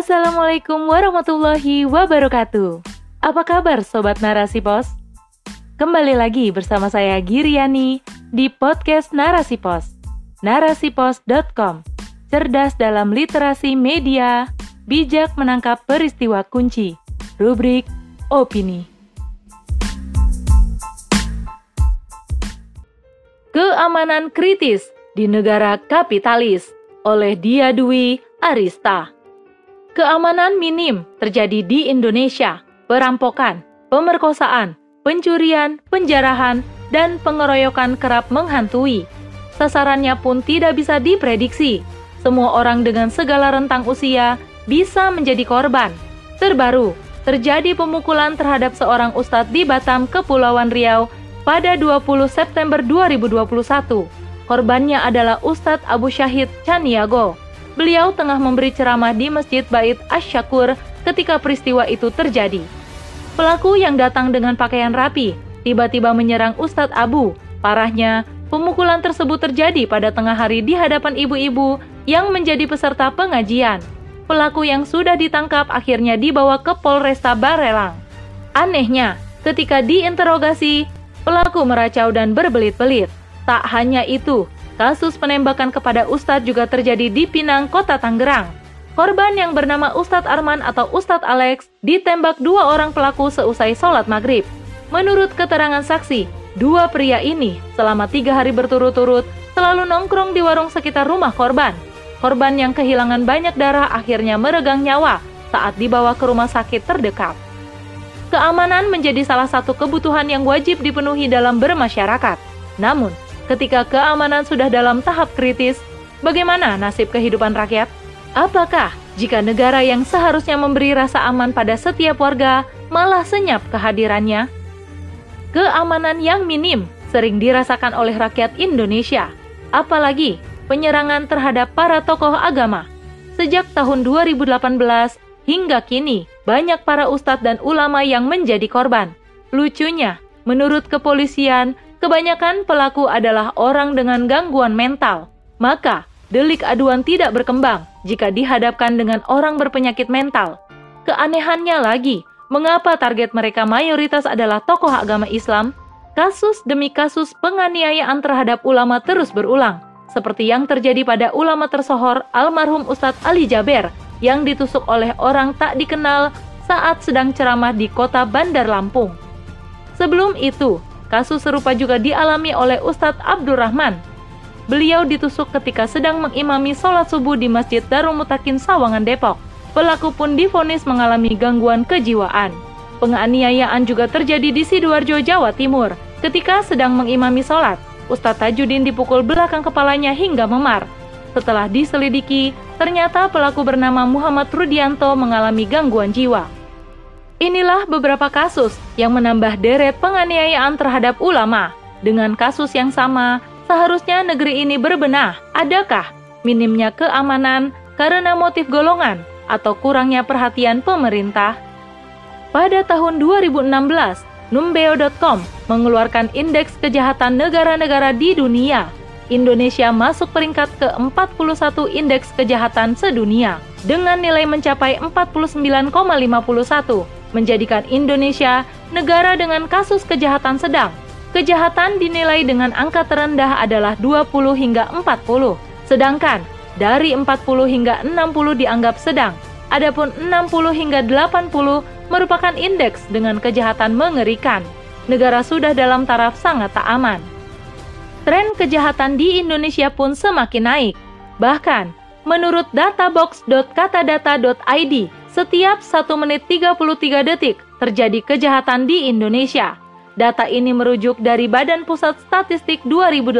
Assalamualaikum warahmatullahi wabarakatuh. Apa kabar Sobat Narasi Pos? Kembali lagi bersama saya Giriani di podcast Narasi Pos. Narasipos.com Cerdas dalam literasi media, bijak menangkap peristiwa kunci. Rubrik Opini. Keamanan kritis di negara kapitalis oleh Dia Dwi Arista. Keamanan minim terjadi di Indonesia. Perampokan, pemerkosaan, pencurian, penjarahan, dan pengeroyokan kerap menghantui. Sasarannya pun tidak bisa diprediksi. Semua orang dengan segala rentang usia bisa menjadi korban. Terbaru, terjadi pemukulan terhadap seorang ustadz di Batam, Kepulauan Riau pada 20 September 2021. Korbannya adalah Ustadz Abu Syahid Chaniago. Beliau tengah memberi ceramah di Masjid Bait Asyakur ketika peristiwa itu terjadi. Pelaku yang datang dengan pakaian rapi tiba-tiba menyerang Ustadz Abu. Parahnya, pemukulan tersebut terjadi pada tengah hari di hadapan ibu-ibu yang menjadi peserta pengajian. Pelaku yang sudah ditangkap akhirnya dibawa ke Polresta Barelang. Anehnya, ketika diinterogasi, pelaku meracau dan berbelit-belit. Tak hanya itu, Kasus penembakan kepada Ustadz juga terjadi di Pinang, Kota Tangerang. Korban yang bernama Ustadz Arman atau Ustadz Alex ditembak dua orang pelaku seusai sholat maghrib. Menurut keterangan saksi, dua pria ini selama tiga hari berturut-turut selalu nongkrong di warung sekitar rumah korban. Korban yang kehilangan banyak darah akhirnya meregang nyawa saat dibawa ke rumah sakit terdekat. Keamanan menjadi salah satu kebutuhan yang wajib dipenuhi dalam bermasyarakat. Namun, Ketika keamanan sudah dalam tahap kritis, bagaimana nasib kehidupan rakyat? Apakah jika negara yang seharusnya memberi rasa aman pada setiap warga malah senyap kehadirannya? Keamanan yang minim sering dirasakan oleh rakyat Indonesia, apalagi penyerangan terhadap para tokoh agama. Sejak tahun 2018 hingga kini, banyak para ustadz dan ulama yang menjadi korban. Lucunya, menurut kepolisian, Kebanyakan pelaku adalah orang dengan gangguan mental. Maka, delik aduan tidak berkembang jika dihadapkan dengan orang berpenyakit mental. Keanehannya lagi, mengapa target mereka mayoritas adalah tokoh agama Islam? Kasus demi kasus penganiayaan terhadap ulama terus berulang, seperti yang terjadi pada ulama tersohor almarhum Ustadz Ali Jaber yang ditusuk oleh orang tak dikenal saat sedang ceramah di kota Bandar Lampung. Sebelum itu, Kasus serupa juga dialami oleh Ustadz Abdurrahman. Beliau ditusuk ketika sedang mengimami sholat subuh di Masjid Darul Mutakin Sawangan Depok. Pelaku pun difonis mengalami gangguan kejiwaan. Penganiayaan juga terjadi di Sidoarjo, Jawa Timur. Ketika sedang mengimami sholat, Ustadz Tajudin dipukul belakang kepalanya hingga memar. Setelah diselidiki, ternyata pelaku bernama Muhammad Rudianto mengalami gangguan jiwa. Inilah beberapa kasus yang menambah deret penganiayaan terhadap ulama. Dengan kasus yang sama, seharusnya negeri ini berbenah. Adakah minimnya keamanan karena motif golongan atau kurangnya perhatian pemerintah? Pada tahun 2016, Numbeo.com mengeluarkan indeks kejahatan negara-negara di dunia. Indonesia masuk peringkat ke-41 indeks kejahatan sedunia dengan nilai mencapai 49,51 menjadikan Indonesia negara dengan kasus kejahatan sedang. Kejahatan dinilai dengan angka terendah adalah 20 hingga 40, sedangkan dari 40 hingga 60 dianggap sedang. Adapun 60 hingga 80 merupakan indeks dengan kejahatan mengerikan. Negara sudah dalam taraf sangat tak aman. Tren kejahatan di Indonesia pun semakin naik. Bahkan, menurut databox.katadata.id, setiap 1 menit 33 detik terjadi kejahatan di Indonesia. Data ini merujuk dari Badan Pusat Statistik 2018.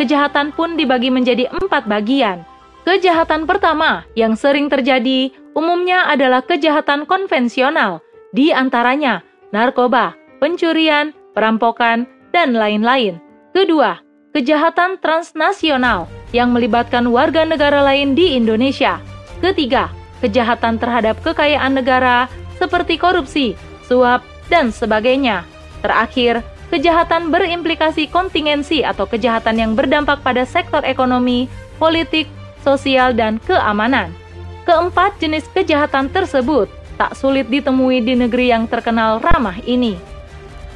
Kejahatan pun dibagi menjadi empat bagian. Kejahatan pertama yang sering terjadi umumnya adalah kejahatan konvensional, di antaranya narkoba, pencurian, perampokan, dan lain-lain. Kedua, kejahatan transnasional yang melibatkan warga negara lain di Indonesia. Ketiga, kejahatan terhadap kekayaan negara seperti korupsi, suap, dan sebagainya. Terakhir, kejahatan berimplikasi kontingensi atau kejahatan yang berdampak pada sektor ekonomi, politik, sosial, dan keamanan. Keempat jenis kejahatan tersebut tak sulit ditemui di negeri yang terkenal ramah ini.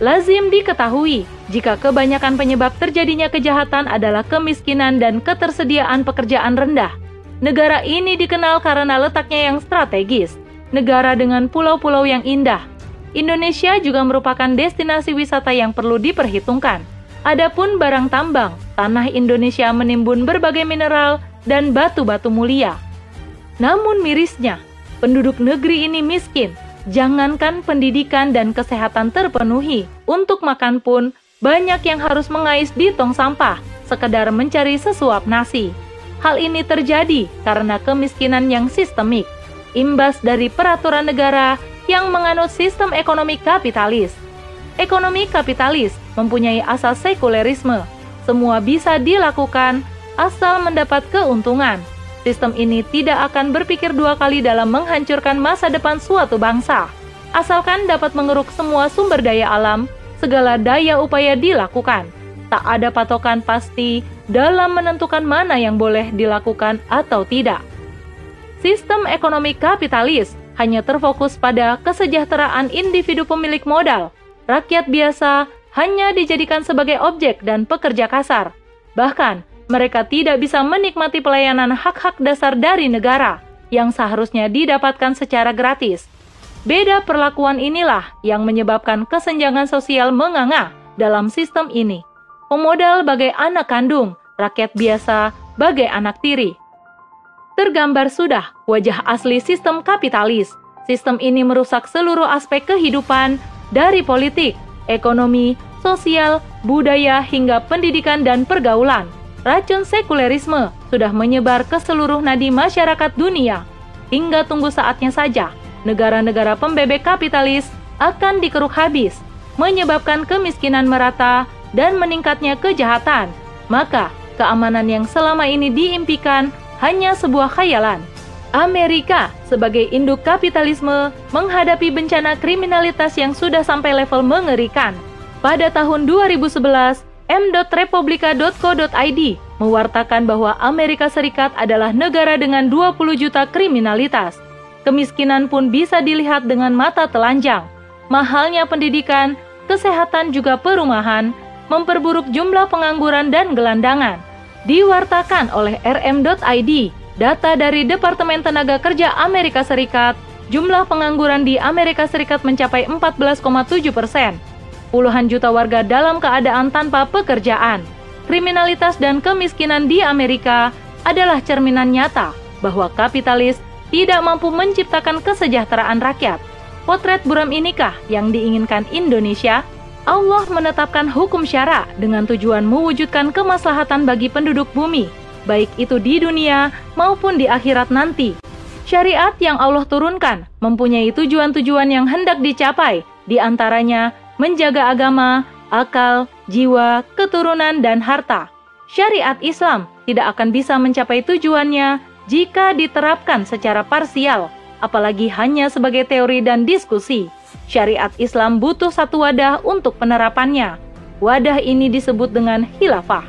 Lazim diketahui jika kebanyakan penyebab terjadinya kejahatan adalah kemiskinan dan ketersediaan pekerjaan rendah. Negara ini dikenal karena letaknya yang strategis, negara dengan pulau-pulau yang indah. Indonesia juga merupakan destinasi wisata yang perlu diperhitungkan. Adapun barang tambang, tanah Indonesia menimbun berbagai mineral dan batu-batu mulia. Namun mirisnya, penduduk negeri ini miskin. Jangankan pendidikan dan kesehatan terpenuhi, untuk makan pun banyak yang harus mengais di tong sampah, sekedar mencari sesuap nasi. Hal ini terjadi karena kemiskinan yang sistemik, imbas dari peraturan negara yang menganut sistem ekonomi kapitalis. Ekonomi kapitalis mempunyai asas sekulerisme. Semua bisa dilakukan asal mendapat keuntungan Sistem ini tidak akan berpikir dua kali dalam menghancurkan masa depan suatu bangsa. Asalkan dapat mengeruk semua sumber daya alam, segala daya upaya dilakukan. Tak ada patokan pasti dalam menentukan mana yang boleh dilakukan atau tidak. Sistem ekonomi kapitalis hanya terfokus pada kesejahteraan individu pemilik modal. Rakyat biasa hanya dijadikan sebagai objek dan pekerja kasar. Bahkan, mereka tidak bisa menikmati pelayanan hak-hak dasar dari negara yang seharusnya didapatkan secara gratis. Beda perlakuan inilah yang menyebabkan kesenjangan sosial menganga dalam sistem ini. Pemodal bagai anak kandung, rakyat biasa bagai anak tiri. Tergambar sudah wajah asli sistem kapitalis. Sistem ini merusak seluruh aspek kehidupan dari politik, ekonomi, sosial, budaya hingga pendidikan dan pergaulan racun sekulerisme sudah menyebar ke seluruh nadi masyarakat dunia. Hingga tunggu saatnya saja, negara-negara pembebek kapitalis akan dikeruk habis, menyebabkan kemiskinan merata dan meningkatnya kejahatan. Maka, keamanan yang selama ini diimpikan hanya sebuah khayalan. Amerika sebagai induk kapitalisme menghadapi bencana kriminalitas yang sudah sampai level mengerikan. Pada tahun 2011, m.republika.co.id mewartakan bahwa Amerika Serikat adalah negara dengan 20 juta kriminalitas. Kemiskinan pun bisa dilihat dengan mata telanjang. Mahalnya pendidikan, kesehatan juga perumahan, memperburuk jumlah pengangguran dan gelandangan. Diwartakan oleh rm.id, data dari Departemen Tenaga Kerja Amerika Serikat, jumlah pengangguran di Amerika Serikat mencapai 14,7 persen puluhan juta warga dalam keadaan tanpa pekerjaan. Kriminalitas dan kemiskinan di Amerika adalah cerminan nyata bahwa kapitalis tidak mampu menciptakan kesejahteraan rakyat. Potret buram inikah yang diinginkan Indonesia? Allah menetapkan hukum syara dengan tujuan mewujudkan kemaslahatan bagi penduduk bumi, baik itu di dunia maupun di akhirat nanti. Syariat yang Allah turunkan mempunyai tujuan-tujuan yang hendak dicapai, di antaranya menjaga agama, akal, jiwa, keturunan, dan harta. Syariat Islam tidak akan bisa mencapai tujuannya jika diterapkan secara parsial, apalagi hanya sebagai teori dan diskusi. Syariat Islam butuh satu wadah untuk penerapannya. Wadah ini disebut dengan khilafah.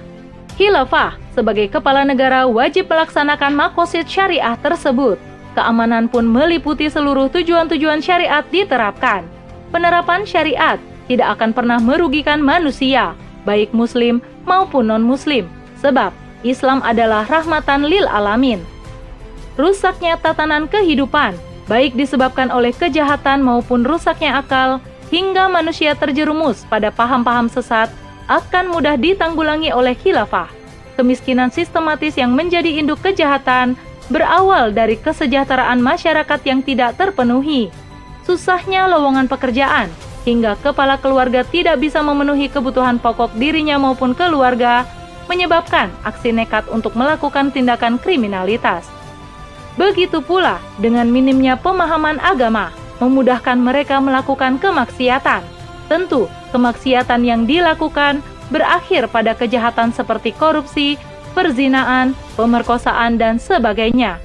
Khilafah sebagai kepala negara wajib melaksanakan makosid syariah tersebut. Keamanan pun meliputi seluruh tujuan-tujuan syariat diterapkan. Penerapan syariat tidak akan pernah merugikan manusia, baik muslim maupun non-muslim, sebab Islam adalah rahmatan lil alamin. Rusaknya tatanan kehidupan, baik disebabkan oleh kejahatan maupun rusaknya akal, hingga manusia terjerumus pada paham-paham sesat, akan mudah ditanggulangi oleh khilafah. Kemiskinan sistematis yang menjadi induk kejahatan berawal dari kesejahteraan masyarakat yang tidak terpenuhi. Susahnya lowongan pekerjaan, hingga kepala keluarga tidak bisa memenuhi kebutuhan pokok dirinya maupun keluarga, menyebabkan aksi nekat untuk melakukan tindakan kriminalitas. Begitu pula dengan minimnya pemahaman agama, memudahkan mereka melakukan kemaksiatan. Tentu, kemaksiatan yang dilakukan berakhir pada kejahatan seperti korupsi, perzinaan, pemerkosaan, dan sebagainya.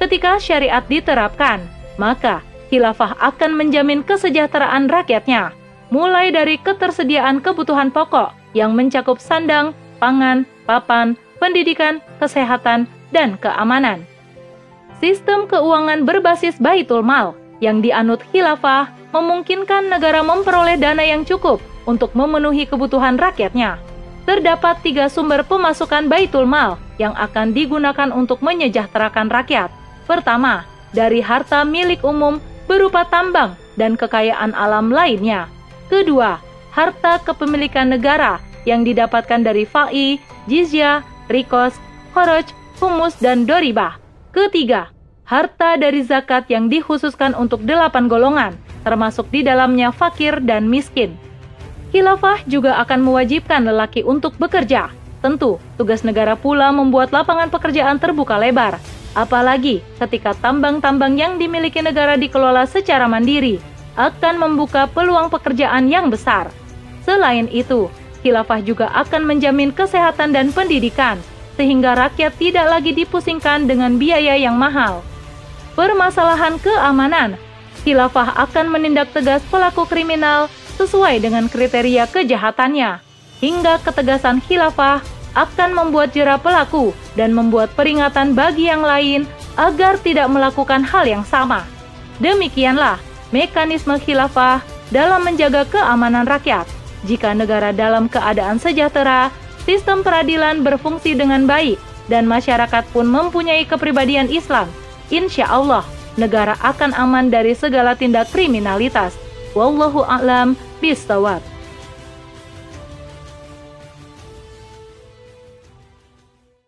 Ketika syariat diterapkan, maka khilafah akan menjamin kesejahteraan rakyatnya, mulai dari ketersediaan kebutuhan pokok yang mencakup sandang, pangan, papan, pendidikan, kesehatan, dan keamanan. Sistem keuangan berbasis baitul mal yang dianut khilafah memungkinkan negara memperoleh dana yang cukup untuk memenuhi kebutuhan rakyatnya. Terdapat tiga sumber pemasukan baitul mal yang akan digunakan untuk menyejahterakan rakyat. Pertama, dari harta milik umum berupa tambang dan kekayaan alam lainnya. Kedua, harta kepemilikan negara yang didapatkan dari fa'i, jizya, rikos, khoroj, humus, dan doribah. Ketiga, harta dari zakat yang dikhususkan untuk delapan golongan, termasuk di dalamnya fakir dan miskin. Khilafah juga akan mewajibkan lelaki untuk bekerja. Tentu, tugas negara pula membuat lapangan pekerjaan terbuka lebar, apalagi ketika tambang-tambang yang dimiliki negara dikelola secara mandiri, akan membuka peluang pekerjaan yang besar. Selain itu, khilafah juga akan menjamin kesehatan dan pendidikan, sehingga rakyat tidak lagi dipusingkan dengan biaya yang mahal permasalahan keamanan, khilafah akan menindak tegas pelaku kriminal sesuai dengan kriteria kejahatannya. Hingga ketegasan khilafah akan membuat jera pelaku dan membuat peringatan bagi yang lain agar tidak melakukan hal yang sama. Demikianlah mekanisme khilafah dalam menjaga keamanan rakyat. Jika negara dalam keadaan sejahtera, sistem peradilan berfungsi dengan baik, dan masyarakat pun mempunyai kepribadian Islam insya Allah negara akan aman dari segala tindak kriminalitas. Wallahu a'lam bishawab.